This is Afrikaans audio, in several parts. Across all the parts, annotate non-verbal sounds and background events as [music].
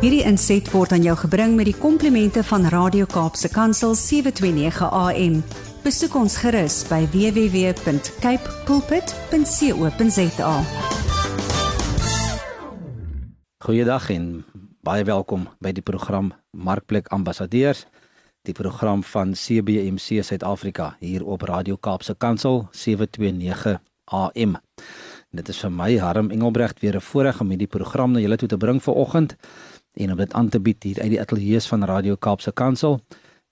Hierdie inset word aan jou gebring met die komplimente van Radio Kaapse Kansel 729 AM. Besoek ons gerus by www.cape pulpit.co.za. Goeiedag en baie welkom by die program Markplek Ambassadeurs, die program van CBMC Suid-Afrika hier op Radio Kaapse Kansel 729 AM. Dit is vir my Harm Engelbrecht weer 'n voorreg om hierdie program na julle toe te bring vir oggend en om dit aan te bied hier uit die ateljee van Radio Kaapse Kansel.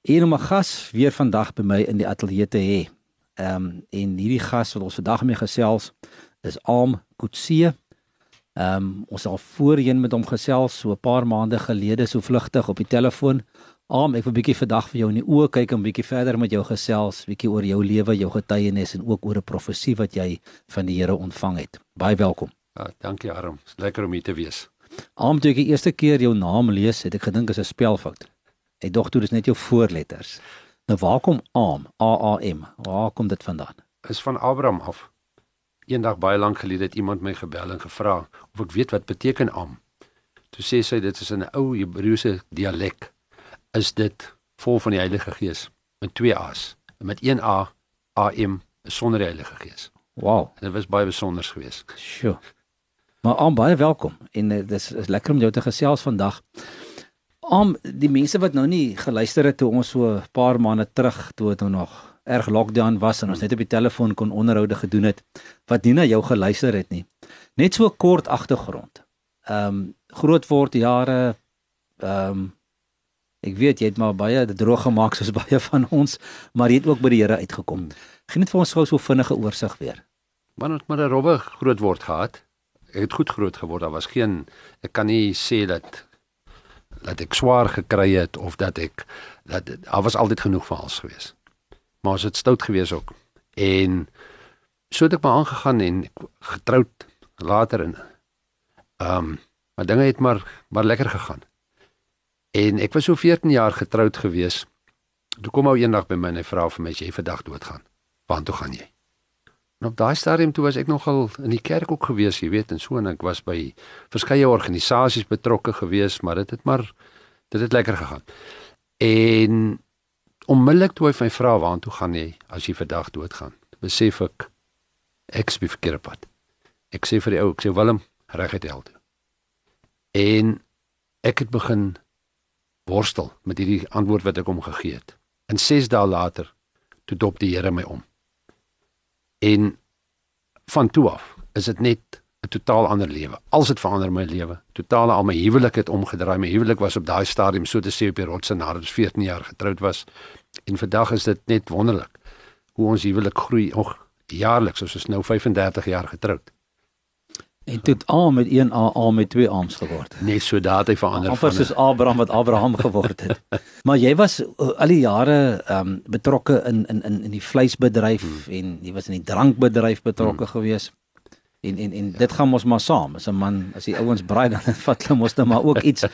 En om 'n gas weer vandag by my in die ateljee te hê. Ehm um, en hierdie gas wat ons vandag mee gesels is Aam Kutse. Ehm um, ons het al voorheen met hom gesels so 'n paar maande gelede so vlugtig op die telefoon. Aam, ek wil bietjie vandag vir jou in die oë kyk en bietjie verder met jou gesels, bietjie oor jou lewe, jou getuienis en ook oor 'n profesie wat jy van die Here ontvang het. Baie welkom. Ja, dankie Aram. Dis lekker om hier te wees. Aam toe ek die eerste keer jou naam lees, het ek gedink is 'n spelfout. Ek dink toe dis net jou voorletters. Nou waar kom Aam? A A M. Waar kom dit vandaan? Is van Abraham af. Eendag baie lank gelede het iemand my gebel en gevra of ek weet wat beteken Aam. Toe sê sy dit is 'n ou Hebreëse dialek. Is dit vol van die Heilige Gees met twee A's en met een A A M sonder die Heilige Gees. Wow, En dit was baie besonder geweest. sjoe. Maar Aam baie welkom en uh, dis is lekker om jou te gesels vandag. Aam, die mense wat nou nie geluister het toe ons so 'n paar maande terug toe dit nou nog erg lockdown was en ons net op die telefoon kon onderhoude gedoen het wat nie na jou geluister het nie. Net so kort agtergrond. Ehm um, groot word jare ehm um, ek weet jy het maar baie droog gemaak soos [laughs] baie van ons, maar jy het ook by die Here uitgekom. Geen net vir ons gou so vinnige oorsig weer. Man het maar 'n robbe groot word gehad. Ek het goed groot geword. Daar was geen ek kan nie sê dat dat ek swaar gekry het of dat ek dat daar was altyd genoeg vir alles gewees. Maar ons het stout gewees ook. En so het ek maar aangegaan en getroud later in ehm um, maar dinge het maar maar lekker gegaan. En ek was so 14 jaar getroud gewees. Toe kom ou eendag by my en hy vra vir my as jy vandag doodgaan. Waartoe gaan jy? En op daai stadium toe was ek nogal in die kerk ook gewees, jy weet, en so en ek was by verskeie organisasies betrokke gewees, maar dit het maar dit het lekker gegaan. En onmiddellik toe hy my vra waartoe gaan jy as jy vandag doodgaan, besef ek ek is op die verkeerde pad. Ek sê vir die ou, ek sê Willem, reguit hel toe. En ek het begin worstel met hierdie antwoord wat ek hom gegee het. En 6 dae later toe dop die Here my om. En van toe af is dit net 'n totaal ander lewe. Als dit verander my lewe. Totaal al my huwelik het omgedraai. My huwelik was op daai stadium so te sê op die rotse nadat ons 14 jaar getroud was. En vandag is dit net wonderlik hoe ons huwelik groei. Och, jaarliks, ons is nou 35 jaar getroud. En toe het Aam met een A A met twee arms geword. Net so daad hy verander Amper soos Abraham wat Abraham [laughs] geword het. maar jy was uh, al die jare ehm um, betrokke in in in in die vleisbedryf hmm. en jy was in die drankbedryf betrokke hmm. gewees. En en en dit gaan mos maar saam. As 'n man, as die ouens braai [laughs] dan vat hulle mos nou maar ook iets.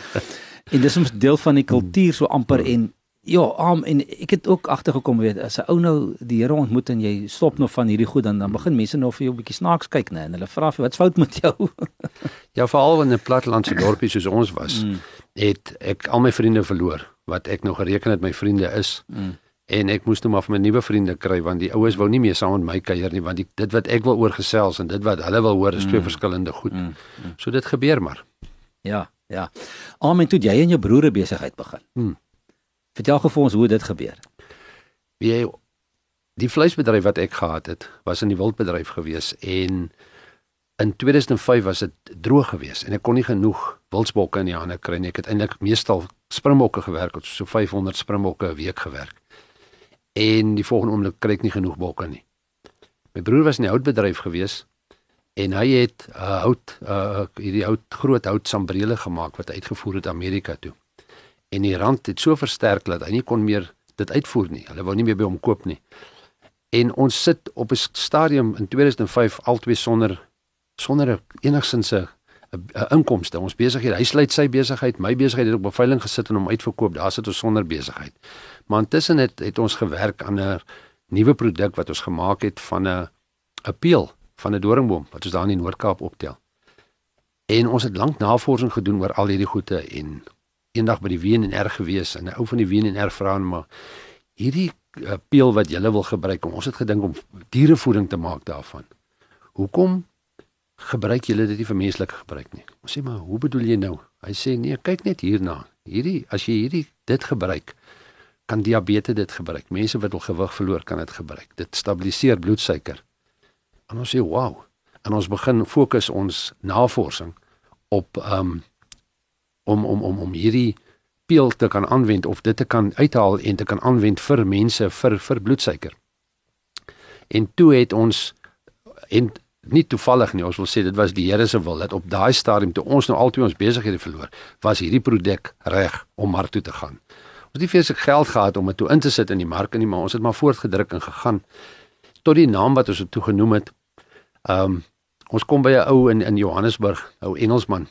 en dis soms deel van die kultuur so amper hmm. en ja, um, en ek het ook agtergekom weet as 'n ou nou die Here ontmoet en jy stop nog van hierdie goed dan dan begin mense nou vir jou 'n bietjie snaaks kyk nê en hulle vra vir wat's fout met jou. [laughs] ja, veral in 'n plattelandse dorpie soos ons was, mm. het ek al my vriende verloor wat ek nog gereken het my vriende is. Mm. En ek moes nou maar vir my nuwe vriende kry want die oues wou nie meer saam met my kuier nie want die, dit wat ek wil oorgesels en dit wat hulle wil hoor is twee mm. verskillende goed. Mm. Mm. So dit gebeur maar. Ja, ja. Amen toe jy en jou broer besigheid begin. Mm. Vertel gou vir ons hoe dit gebeur. Wie die vleisbedryf wat ek gehad het, was in die wildbedryf gewees en in 2005 was dit droog gewees en ek kon nie genoeg wildsbokke in die hande kry nie. Ek het eintlik meestal springbokke gewerk, het so 500 springbokke 'n week gewerk. En die volgende oomblik kry ek nie genoeg bokke nie. My broer was in die houtbedryf gewees en hy het uh, hout uh, hierdie hout groot hout sambrele gemaak wat uitgevoer het Amerika toe en die rand het so versterk dat hy nie kon meer dit uitvoer nie. Hulle wou nie meer by hom koop nie. En ons sit op 'n stadium in 2005 altyd sonder sonder enigsins 'n inkomste. Ons besigheid, hy sluit sy besigheid, my besigheid het op beveiling gesit en hom uitverkoop. Daar sit ons sonder besigheid. Maar intussen het het ons gewerk aan 'n nuwe produk wat ons gemaak het van 'n 'n peel van 'n doringboom wat ons daar in die Noord-Kaap optel. En ons het lank navorsing gedoen oor al hierdie goede en eendag by die WNR gewees en 'n ou van die WNR vra hom maar hierdie uh, peel wat jy wil gebruik om ons het gedink om dierevoeding te maak daarvan. Hoekom gebruik julle dit nie vir menslike gebruik nie? Ons sê maar hoe bedoel jy nou? Hy sê nee, kyk net hierna. Hierdie as jy hierdie dit gebruik kan diabetes dit gebruik. Mense wat al gewig verloor kan dit gebruik. Dit stabiliseer bloedsuiker. En ons sê wow. En ons begin fokus ons navorsing op um, om om om om hierdie pil te kan aanwend of dit te kan uithaal en te kan aanwend vir mense vir vir bloedsuiker. En toe het ons en nie toevallig nie, ons wil sê dit was die Here se wil dat op daai stadium toe ons nou altyd ons besighede verloor, was hierdie produk reg om mark toe te gaan. Ons het nie veel se geld gehad om dit toe in te sit in die mark nie, maar ons het maar voortgedruk en gegaan tot die naam wat ons het toe genoem het. Ehm um, ons kom by 'n ou in in Johannesburg, ou Engelsman.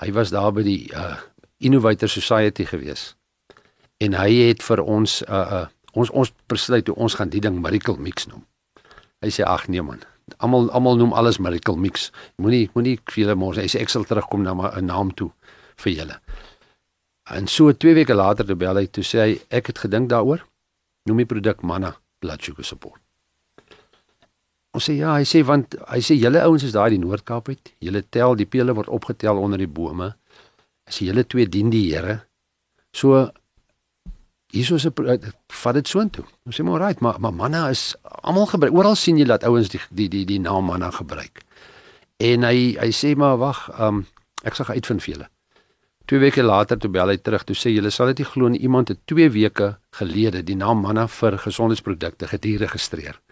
Hy was daar by die uh Innovator Society gewees. En hy het vir ons uh uh ons ons besluit hoe ons gaan die ding Miracle Mix noem. Hy sê ag nee man. Almal almal noem alles Miracle Mix. Moenie moenie vir julle mors. Hy sê ek sal terugkom na 'n naam toe vir julle. En so 2 weke later toe bel hy toe sê hy ek het gedink daaroor. Noem die produk Manna Blood Sugar Support. Ons sê ja, hy sê want hy sê julle ouens is daai die Noord-Kaap uit. Julle tel die pele word opgetel onder die bome. As julle twee dien die Here. So hierso 'n vat dit soontoe. Ons sê maar right, maar maar manna is almal gebruik. Oral sien jy dat ouens die die die die naam manna gebruik. En hy hy sê maar wag, um, ek sal uitvind vir julle. Twee weke later toe bel hy terug toe sê julle sal dit nie glo nie iemand het 2 weke gelede die naam manna vir gesondheidsprodukte gediregistreer.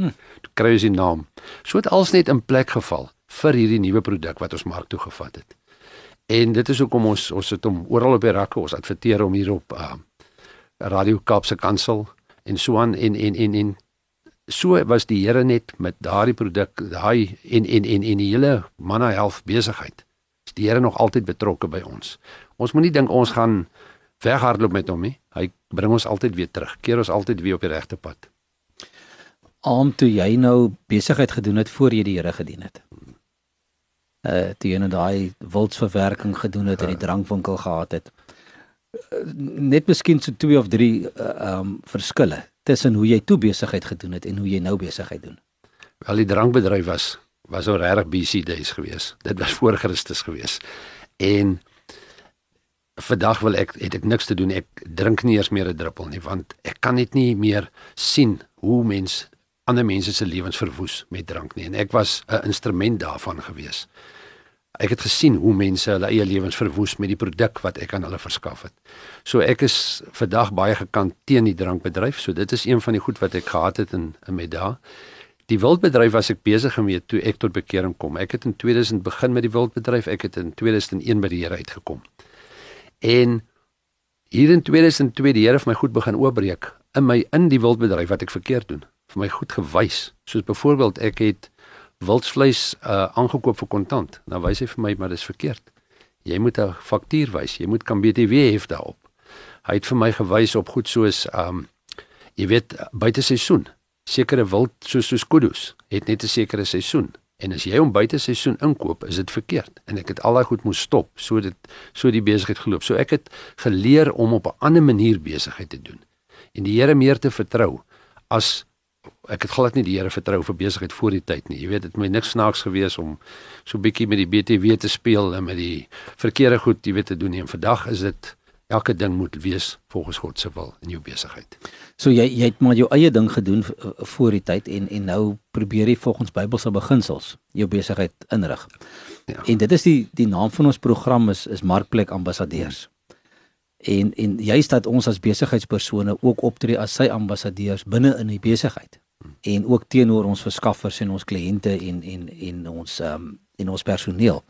Hmm. Toe kry jy die naam. So het alles net in plek geval vir hierdie nuwe produk wat ons mark toe gevat het. En dit is hoekom ons ons sit hom oral op die rakke, ons adverteer hom hier op uh Radio Kaapse Kansel en so aan en en en en so was die Here net met daardie produk, daai en en en en die hele manna health besigheid. Is die Here nog altyd betrokke by ons. Ons moenie dink ons gaan weghardloop met hom nie. Hy bring ons altyd weer terug. Keer ons altyd weer op die regte pad. Aam toe jy nou besigheid gedoen het voor jy die Here gedien het. Uh toe jy nou daai wildsverwerking gedoen het en die drankwinkel gehad het. Uh, net miskien so twee of drie uh, um verskille tussen hoe jy toe besigheid gedoen het en hoe jy nou besigheid doen. Wel die drankbedryf was was ou regtig BC days gewees. Dit was voor Christus gewees. En vandag wil ek het ek niks te doen. Ek drink nie eers meer 'n druppel nie want ek kan net nie meer sien hoe mens ander mense se lewens verwoes met drank nie en ek was 'n instrument daarvan gewees. Ek het gesien hoe mense hulle eie lewens verwoes met die produk wat ek aan hulle verskaf het. So ek is vandag baie gekant teen die drankbedryf. So dit is een van die goed wat ek gehad het in in my dae. Die wildbedryf was ek besig mee toe ek tot bekering kom. Ek het in 2000 begin met die wildbedryf. Ek het in 2001 by die Here uitgekom. En hier in 2002 die Here vir my goed begin oopbreek in my in die wildbedryf wat ek verkeerd doen vir my goed gewys. Soos byvoorbeeld ek het wildsvleis uh aangekoop vir kontant. Nou wys hy vir my maar dis verkeerd. Jy moet 'n faktuur wys. Jy moet kan BTW hef daarop. Hy het vir my gewys op goed soos um jy weet buite seisoen. Sekere wild soos soos kudus het net 'n sekere seisoen. En as jy hom buite seisoen inkoop, is dit verkeerd. En ek het al daai goed moes stop so dit so die besigheid geloop. So ek het geleer om op 'n ander manier besigheid te doen en die Here meer te vertrou as ek het glad nie die Here vertrou vir besigheid voor die tyd nie. Jy weet dit het my niks snaaks gewees om so bietjie met die BTW te speel en met die verkeerde goed, jy weet te doen nie. En vandag is dit elke ding moet wees volgens God se wil in jou besigheid. So jy jy het maar jou eie ding gedoen voor die tyd en en nou probeer jy volgens Bybelse beginsels jou besigheid inrig. Ja. En dit is die die naam van ons program is is Markplek Ambassadeurs. En en juist dat ons as besigheidspersone ook optree as sy ambassadeurs binne in die besigheid en ook teenoor ons verskaffers en ons kliënte en en en ons um, en ons personeel.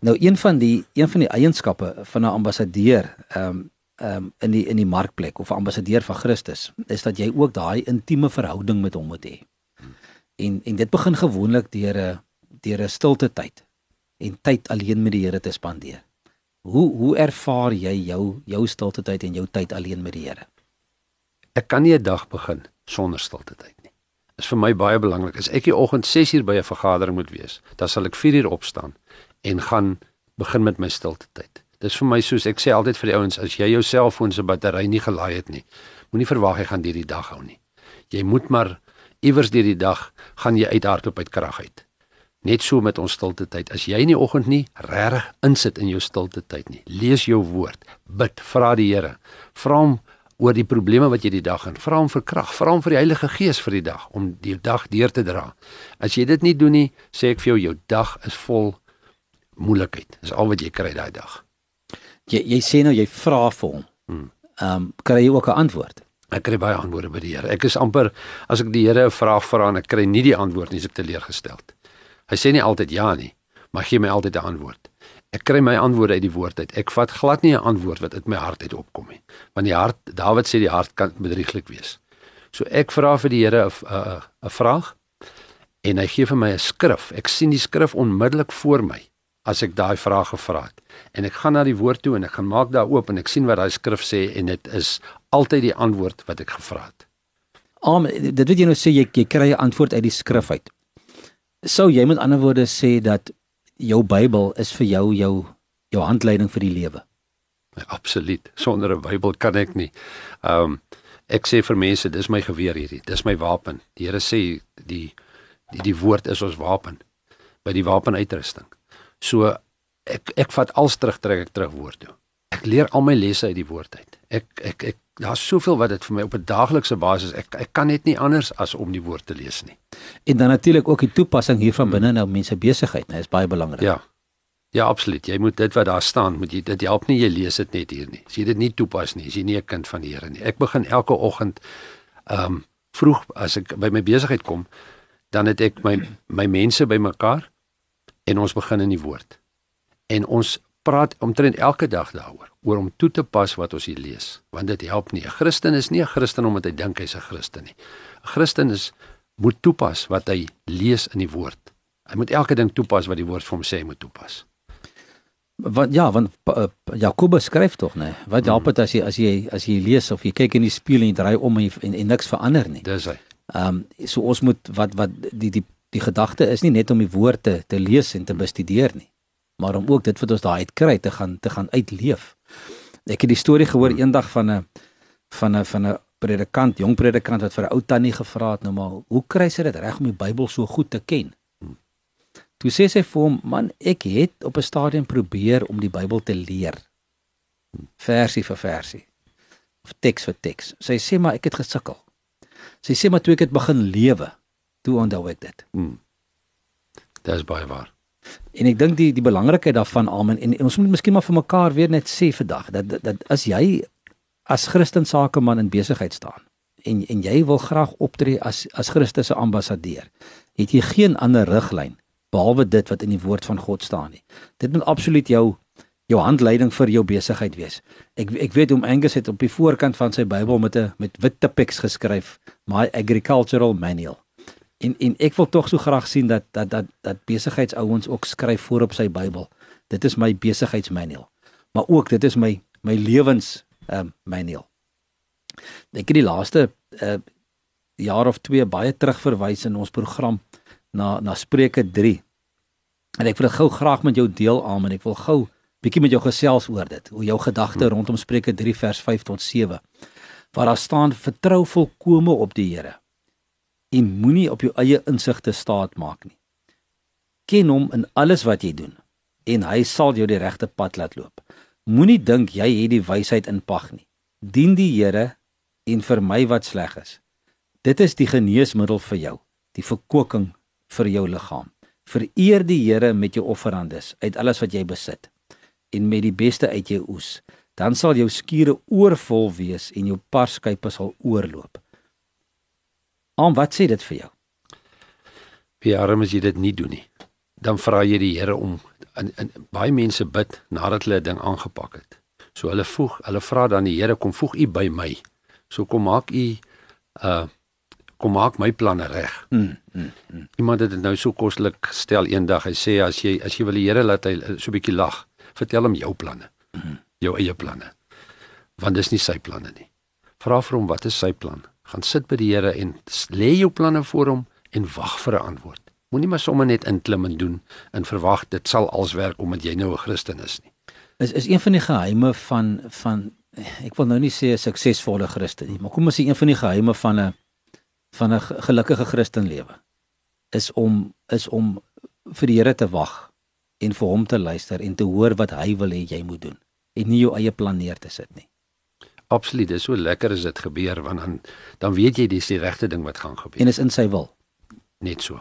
Nou een van die een van die eienskappe van 'n ambassadeur ehm um, ehm um, in die in die markplek of 'n ambassadeur van Christus is dat jy ook daai intieme verhouding met hom moet hê. En en dit begin gewoonlik deur 'n deur 'n stilte tyd en tyd alleen met die Here te spandeer. Hoe hoe ervaar jy jou jou stilte tyd en jou tyd alleen met die Here? Ek kan nie 'n dag begin sonder stilte tyd is vir my baie belangrik. As ek die oggend 6 uur by 'n vergadering moet wees, dan sal ek 4 uur opstaan en gaan begin met my stilte tyd. Dis vir my soos ek sê altyd vir die ouens as jy jou selfoon se battery nie gelaai het nie, moenie verwag jy gaan deur die dag hou nie. Jy moet maar iewers deur die dag gaan jy uithardloop uit krag uit. Net so met ons stilte tyd. As jy in die oggend nie regtig insit in jou stilte tyd nie, lees jou woord, bid, vra die Here, vra hom oor die probleme wat jy die dag in, vra hom vir krag, vra hom vir die Heilige Gees vir die dag om die dag deur te dra. As jy dit nie doen nie, sê ek vir jou jou dag is vol moeilikheid. Dis al wat jy kry daai dag. Jy jy sê nou jy vra vir hom. Hmm. Ehm um, kry jy ook 'n antwoord? Ek kry baie antwoorde by die Here. Ek is amper as ek die Here 'n vraag vra en ek kry nie die antwoord nie, is ek teleurgesteld. Hy sê nie altyd ja nie, maar gee my altyd 'n antwoord. Ek kry my antwoorde uit die woord uit. Ek vat glad nie 'n antwoord wat uit my hart uit opkom nie. Want die hart, Dawid sê die hart kan bedrieglik wees. So ek vra vir die Here 'n 'n vraag en hy gee vir my 'n skrif. Ek sien die skrif onmiddellik voor my as ek daai vraag gevra het. En ek gaan na die woord toe en ek gaan maak daar oop en ek sien wat daai skrif sê en dit is altyd die antwoord wat ek gevra het. Amen. Dit weet jy nou sê jy, jy kry 'n antwoord uit die skrif uit sou jy met ander woorde sê dat jou Bybel is vir jou jou jou handleiding vir die lewe? Ja, absoluut. Sonder 'n Bybel kan ek nie. Ehm um, ek sê vir mense, dis my geweer hierdie. Dis my wapen. Die Here sê die die die woord is ons wapen by die wapenuitrusting. So ek ek vat als terug trek ek terug woord toe. Ek leer al my lesse uit die woord uit. Ek ek ek daar's soveel wat dit vir my op 'n daaglikse basis ek ek kan net nie anders as om die woord te lees nie. En dan natuurlik ook die toepassing hiervan binne nou mense besigheid, nee, is baie belangrik. Ja. Ja, absoluut. Jy moet dit wat daar staan, moet jy dit help nie jy lees dit net hier nie. As jy dit nie toepas nie, as jy nie 'n kind van die Here nie. Ek begin elke oggend ehm um, vroeg as ek by my besigheid kom, dan het ek my my mense bymekaar en ons begin in die woord. En ons praat omtrent elke dag daaroor oor om toe te pas wat ons hier lees want dit help nie. 'n Christen is nie 'n Christen omdat hy dink hy's 'n Christen nie. 'n Christen is moet toepas wat hy lees in die woord. Hy moet elke ding toepas wat die woord vir hom sê moet toepas. Wat ja want uh, Jakobus skryf tog nê wat help dit as jy as jy as jy lees of jy kyk in die spieël en jy draai om en, en, en niks verander nie? Dis hy. Ehm um, so ons moet wat wat die die die gedagte is nie net om die woord te, te lees en te bestudeer nie maar om ook dit wat ons daar uit kry te gaan te gaan uitleef. Ek het die storie gehoor eendag van 'n van 'n van 'n predikant, jong predikant wat vir 'n ou tannie gevra het nou maar, hoe kry sy dit reg om die Bybel so goed te ken? Toe sê sy vir hom, man, ek het op 'n stadium probeer om die Bybel te leer. Versie vir versie. Of teks vir teks. Sy sê maar ek het gesukkel. Sy sê maar toe ek dit begin lewe, toe onthou ek dit. Hmm. Dit is baie waar. En ek dink die die belangrikheid daarvan almal en, en ons moet miskien maar vir mekaar weer net sê vandag dat, dat dat as jy as Christen sakeman in besigheid staan en en jy wil graag optree as as Christus se ambassadeur, het jy geen ander riglyn behalwe dit wat in die woord van God staan nie. Dit moet absoluut jou jou handleiding vir jou besigheid wees. Ek ek weet hoe Angus het op die voorkant van sy Bybel met 'n met wit tipex geskryf, my agricultural manual. En en ek wil tog so graag sien dat dat dat dat besigheidsouens ook skryf voor op sy Bybel. Dit is my besigheidsmanual. Maar ook dit is my my lewens ehm um, manual. Ek het die laaste uh jaar of 2 baie terug verwys in ons program na na Spreuke 3. En ek wil dit gou graag met jou deel aan en ek wil gou bietjie met jou gesels oor dit. Hoe jou gedagte rondom Spreuke 3 vers 5 tot 7. Waar daar staan vertrou volkome op die Here en moenie op jou eie insigte staat maak nie. Ken hom in alles wat jy doen en hy sal jou die regte pad laat loop. Moenie dink jy het die wysheid in pag nie. Dien die Here en vermy wat sleg is. Dit is die geneesmiddel vir jou, die verkoking vir jou liggaam. Vereer die Here met jou offerandes uit alles wat jy besit en met die beste uit jou oes. Dan sal jou skure oorvol wees en jou parskype sal oorloop. Aan wat sê dit vir jou? Wie arm as jy dit nie doen nie. Dan vra jy die Here om in, in baie mense bid nadat hulle 'n ding aangepak het. So hulle voeg, hulle vra dan die Here kom voeg u by my. So kom maak u uh kom maak my planne reg. Mm, mm, mm. Iemand het dit nou so koslik gestel eendag. Hy sê as jy as jy wil die Here laat hy so 'n bietjie lag, vertel hom jou planne. Mm. Jou eie planne. Want dis nie sy planne nie. Vra vir hom wat is sy plan? Gaan sit by die Here en lê jou planne voor hom en wag vir 'n antwoord. Moenie maar sommer net inklim en doen en verwag dit sal als werk omdat jy nou 'n Christen is nie. Is is een van die geheime van van ek wil nou nie sê 'n suksesvolle Christen nie, maar kom ons sê een van die geheime van 'n van 'n gelukkige Christenlewe is om is om vir die Here te wag en vir hom te luister en te hoor wat hy wil hê jy moet doen en nie jou eie plan neer te sit nie. Absoluut, dit is so lekker as dit gebeur want dan dan weet jy dis die regte ding wat gaan gebeur. En is in sy wil. Net so.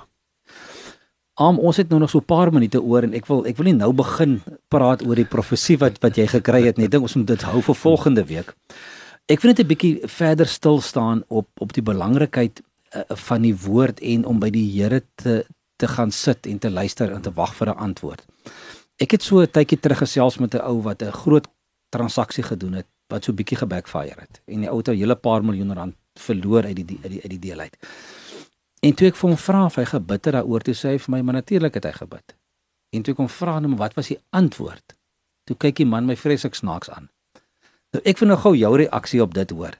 Am ons het nou nog so 'n paar minute oor en ek wil ek wil nie nou begin praat oor die profesie wat wat jy gekry het nie. Ek dink ons moet dit hou vir volgende week. Ek wil net 'n bietjie verder stil staan op op die belangrikheid uh, van die woord en om by die Here te te gaan sit en te luister en te wag vir 'n antwoord. Ek het so 'n tydjie terug gesels met 'n ou wat 'n groot transaksie gedoen het wat so bietjie gebackfire het en die ou het 'n hele paar miljoen rand verloor uit die uit die uit die deel uit. En toe ek vir hom vra of hy gebid het daaroor, toe sê hy vir my, maar natuurlik het hy gebid. En toe ek hom vra nou, wat was die antwoord? Toe kyk die man my vreeslik snaaks aan. Nou ek wil nou gou jou reaksie op dit hoor.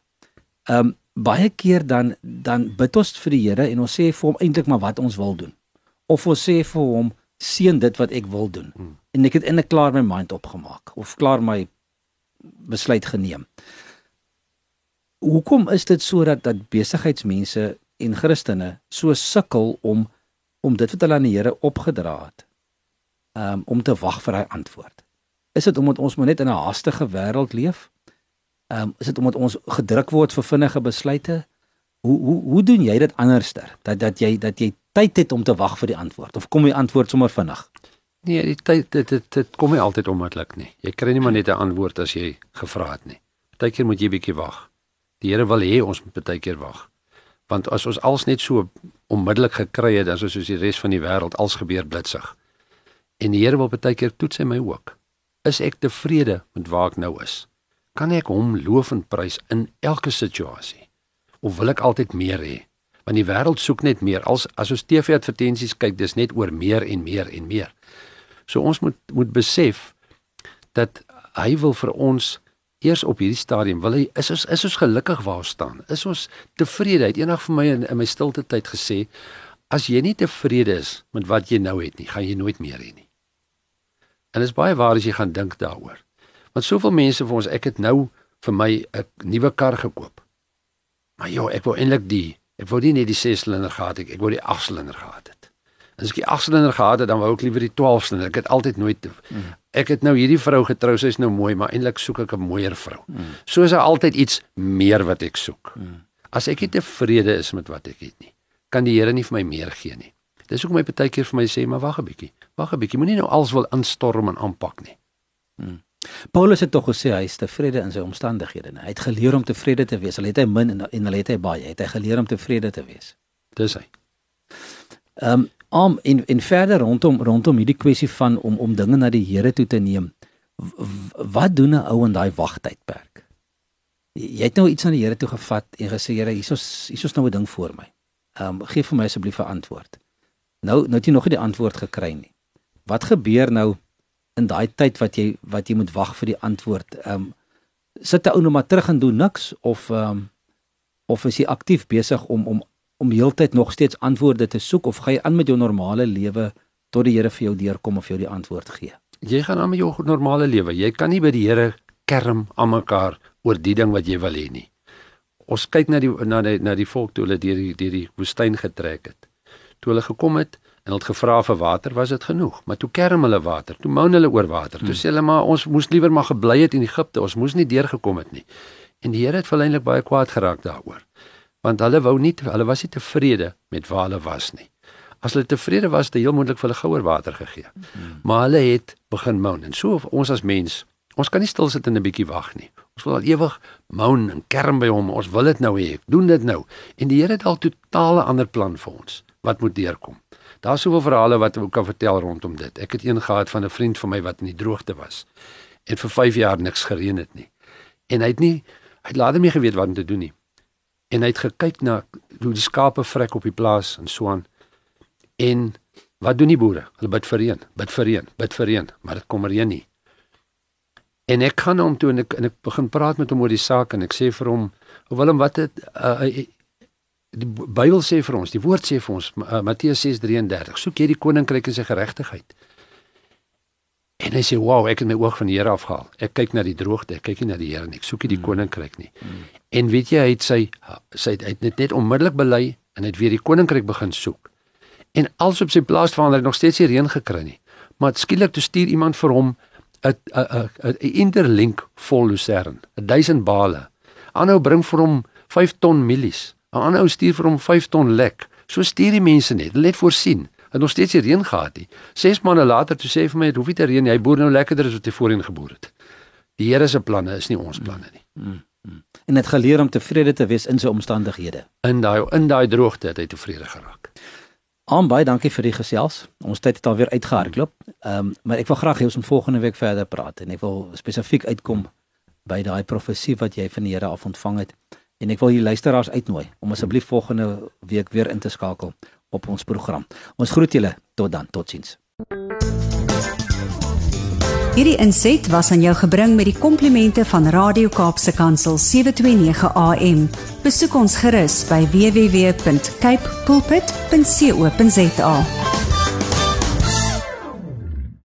Ehm um, baie keer dan dan bid ons vir die Here en ons sê vir hom eintlik maar wat ons wil doen of ons sê vir hom seën dit wat ek wil doen. Hmm. En ek het eintlik klaar my mind opgemaak of klaar my besluit geneem. Hoekom is dit so dat besigheidsmense en Christene so sukkel om om dit wat hulle aan die Here opgedra het um, om te wag vir hy antwoord? Is dit omdat ons maar net in 'n haastige wêreld leef? Um, is dit omdat ons gedruk word vir vinnige besluite? Hoe hoe hoe doen jy dit anderster? Dat dat jy dat jy tyd het om te wag vir die antwoord of kom die antwoord sommer vinnig? Nee, die tyd dit dit, dit kom nie altyd onmiddellik nie. Jy kry nie maar net 'n antwoord as jy gevra het nie. Partykeer moet jy bietjie wag. Die Here wil hê ons moet partykeer wag. Want as ons als net so onmiddellik gekry het, dan is soos die res van die wêreld als gebeur blitsig. En die Here wil partykeer toets hy my ook. Is ek tevrede met waar ek nou is? Kan ek hom loof en prys in elke situasie? Of wil ek altyd meer hê? want die wêreld soek net meer. As as ons TV advertensies kyk, dis net oor meer en meer en meer. So ons moet moet besef dat hy wil vir ons eers op hierdie stadium wil hy is ons is ons gelukkig waar ons staan. Is ons tevrede? Hy het eendag vir my in, in my stilte tyd gesê as jy nie tevrede is met wat jy nou het nie, gaan jy nooit meer hê nie. En dit is baie waar as jy gaan dink daaroor. Want soveel mense vir ons, ek het nou vir my 'n nuwe kar gekoop. Maar ja, ek wou eintlik die Ek wou nie net die 6-silinder gehad het, ek wou die 8-silinder gehad het. As ek die 8-silinder gehad het, dan wou ek liewer die 12-silinder. Ek het altyd nooit mm. Ek het nou hierdie vrou getrou, sy's nou mooi, maar eintlik soek ek 'n mooier vrou. Mm. So is daar altyd iets meer wat ek soek. Mm. As ek nie tevrede is met wat ek het nie, kan die Here nie vir my meer gee nie. Dis hoekom hy baie keer vir my sê, maar wag 'n bietjie. Wag 'n bietjie. Moenie nou alles wil instorm en aanpak nie. Mm. Paulus het tog gesê hy is tevrede in sy omstandighede. Hy het geleer om tevrede te wees. Al het hy min en en al het hy baie, het hy geleer om tevrede te wees. Dis hy. Ehm um, om in in verder rondom rondom hierdie kwessie van om om dinge na die Here toe te neem. Wat doen 'n ou in daai wagtydperk? Jy het nou iets aan die Here toe gevat en gesê Here, hierso's hierso's nou 'n ding voor my. Ehm um, gee vir my asseblief 'n antwoord. Nou nou het jy nog nie die antwoord gekry nie. Wat gebeur nou in daai tyd wat jy wat jy moet wag vir die antwoord. Ehm um, sit 'n ou nou maar terug en doen niks of ehm um, of is jy aktief besig om om om heeltyd nog steeds antwoorde te soek of gaan jy aan met jou normale lewe tot die Here vir jou deurkom of jou die antwoord gee? Jy gaan aan met jou normale lewe. Jy kan nie by die Here kerm aan mekaar oor die ding wat jy wil hê nie. Ons kyk na die na die na die volk toe hulle deur die deur die woestyn getrek het. Toe hulle gekom het, en hulle het gevra vir water, was dit genoeg? Maar toe kerm hulle water, toe moan hulle oor water. Toe hmm. sê hulle maar ons moes liewer maar gebly het in Egipte, ons moes nie deurgekom het nie. En die Here het verleenlik baie kwaad geraak daaroor. Want hulle wou nie hulle was nie tevrede met waar hulle was nie. As hulle tevrede was, het hy heel moontlik vir hulle gouer water gegee. Hmm. Maar hulle het begin moan en so ons as mens, ons kan nie stil sit en 'n bietjie wag nie. Ons wil al ewig moan en kerm by hom. Ons wil dit nou hê. Doen dit nou. En die Here het al totale ander plan vir ons wat moet deurkom. Daar's soveel verhale wat ek kan vertel rondom dit. Ek het een gehad van 'n vriend van my wat in die droogte was en vir 5 jaar niks gereën het nie. En hy het nie hy het later nie geweet wat om te doen nie. En hy het gekyk na hoe die skape vrek op die plaas en so aan. En wat doen die boere? Hulle bid vir reën, bid vir reën, bid vir reën, maar dit kom reën nie. En ek gaan hom toe en ek en ek begin praat met hom oor die saak en ek sê vir hom, "Willem, wat het uh, Die Bybel sê vir ons, die woord sê vir ons uh, Matteus 6:33, soek jy die koninkryk en sy geregtigheid. En hy sê, "Wow, ek het my oog van die Here afgehaal. Ek kyk na die droogte, ek kyk nie na die Here nie. Ek soek nie die mm. koninkryk nie." Mm. En weet jy, hy het sy sy het net net onmiddellik bely en het weer die koninkryk begin soek. En als op sy plaas verander, het nog steeds nie reën gekry nie. Maar skielik toe stuur iemand vir hom 'n 'n 'n interlink vol lucern, 1000 bale. Aanhou bring vir hom 5 ton mielies. 'n Aanhou stuur vir hom 5 ton lek. So stuur die mense net, hulle het voorsien. Het nog steeds nie reën gehad nie. 6 maande later toe sê hy vir my, "Dit hoef nie te reën nie. Hy boer nou lekkerder as wat hy voorheen geboer het." Die Here se planne is nie ons planne nie. Mm, mm. En het geleer om tevrede te wees in sy omstandighede. In daai in daai droogte het hy tevrede geraak. Aan baie dankie vir die gesels. Ons tyd het alweer uitgehardloop. Ehm um, maar ek wil graag hê ons moet volgende week verder praat en ek wil spesifiek uitkom by daai profesie wat jy van die Here af ontvang het. En ek wil die luisteraars uitnooi om asseblief volgende week weer in te skakel op ons program. Ons groet julle tot dan. Totsiens. Hierdie inset was aan jou gebring met die komplimente van Radio Kaapse Kansel 729 AM. Besoek ons gerus by www.cape pulpit.co.za.